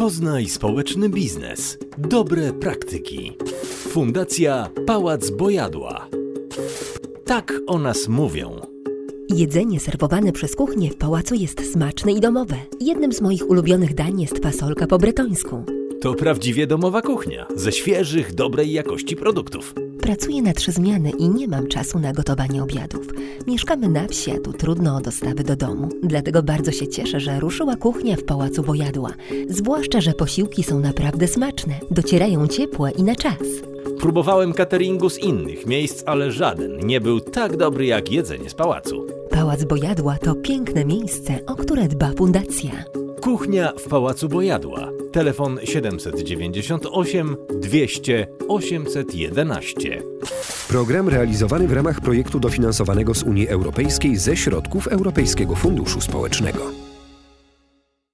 Poznaj społeczny biznes. Dobre praktyki. Fundacja Pałac Bojadła. Tak o nas mówią. Jedzenie serwowane przez kuchnię w pałacu jest smaczne i domowe. Jednym z moich ulubionych dań jest fasolka po bretońsku. To prawdziwie domowa kuchnia, ze świeżych, dobrej jakości produktów. Pracuję na trzy zmiany i nie mam czasu na gotowanie obiadów. Mieszkamy na wsi, a tu trudno o dostawy do domu. Dlatego bardzo się cieszę, że ruszyła kuchnia w Pałacu Bojadła. Zwłaszcza, że posiłki są naprawdę smaczne, docierają ciepłe i na czas. Próbowałem cateringu z innych miejsc, ale żaden nie był tak dobry jak jedzenie z pałacu. Pałac Bojadła to piękne miejsce, o które dba fundacja. Kuchnia w Pałacu Bojadła. Telefon 798 200 811. Program realizowany w ramach projektu dofinansowanego z Unii Europejskiej ze środków Europejskiego Funduszu Społecznego.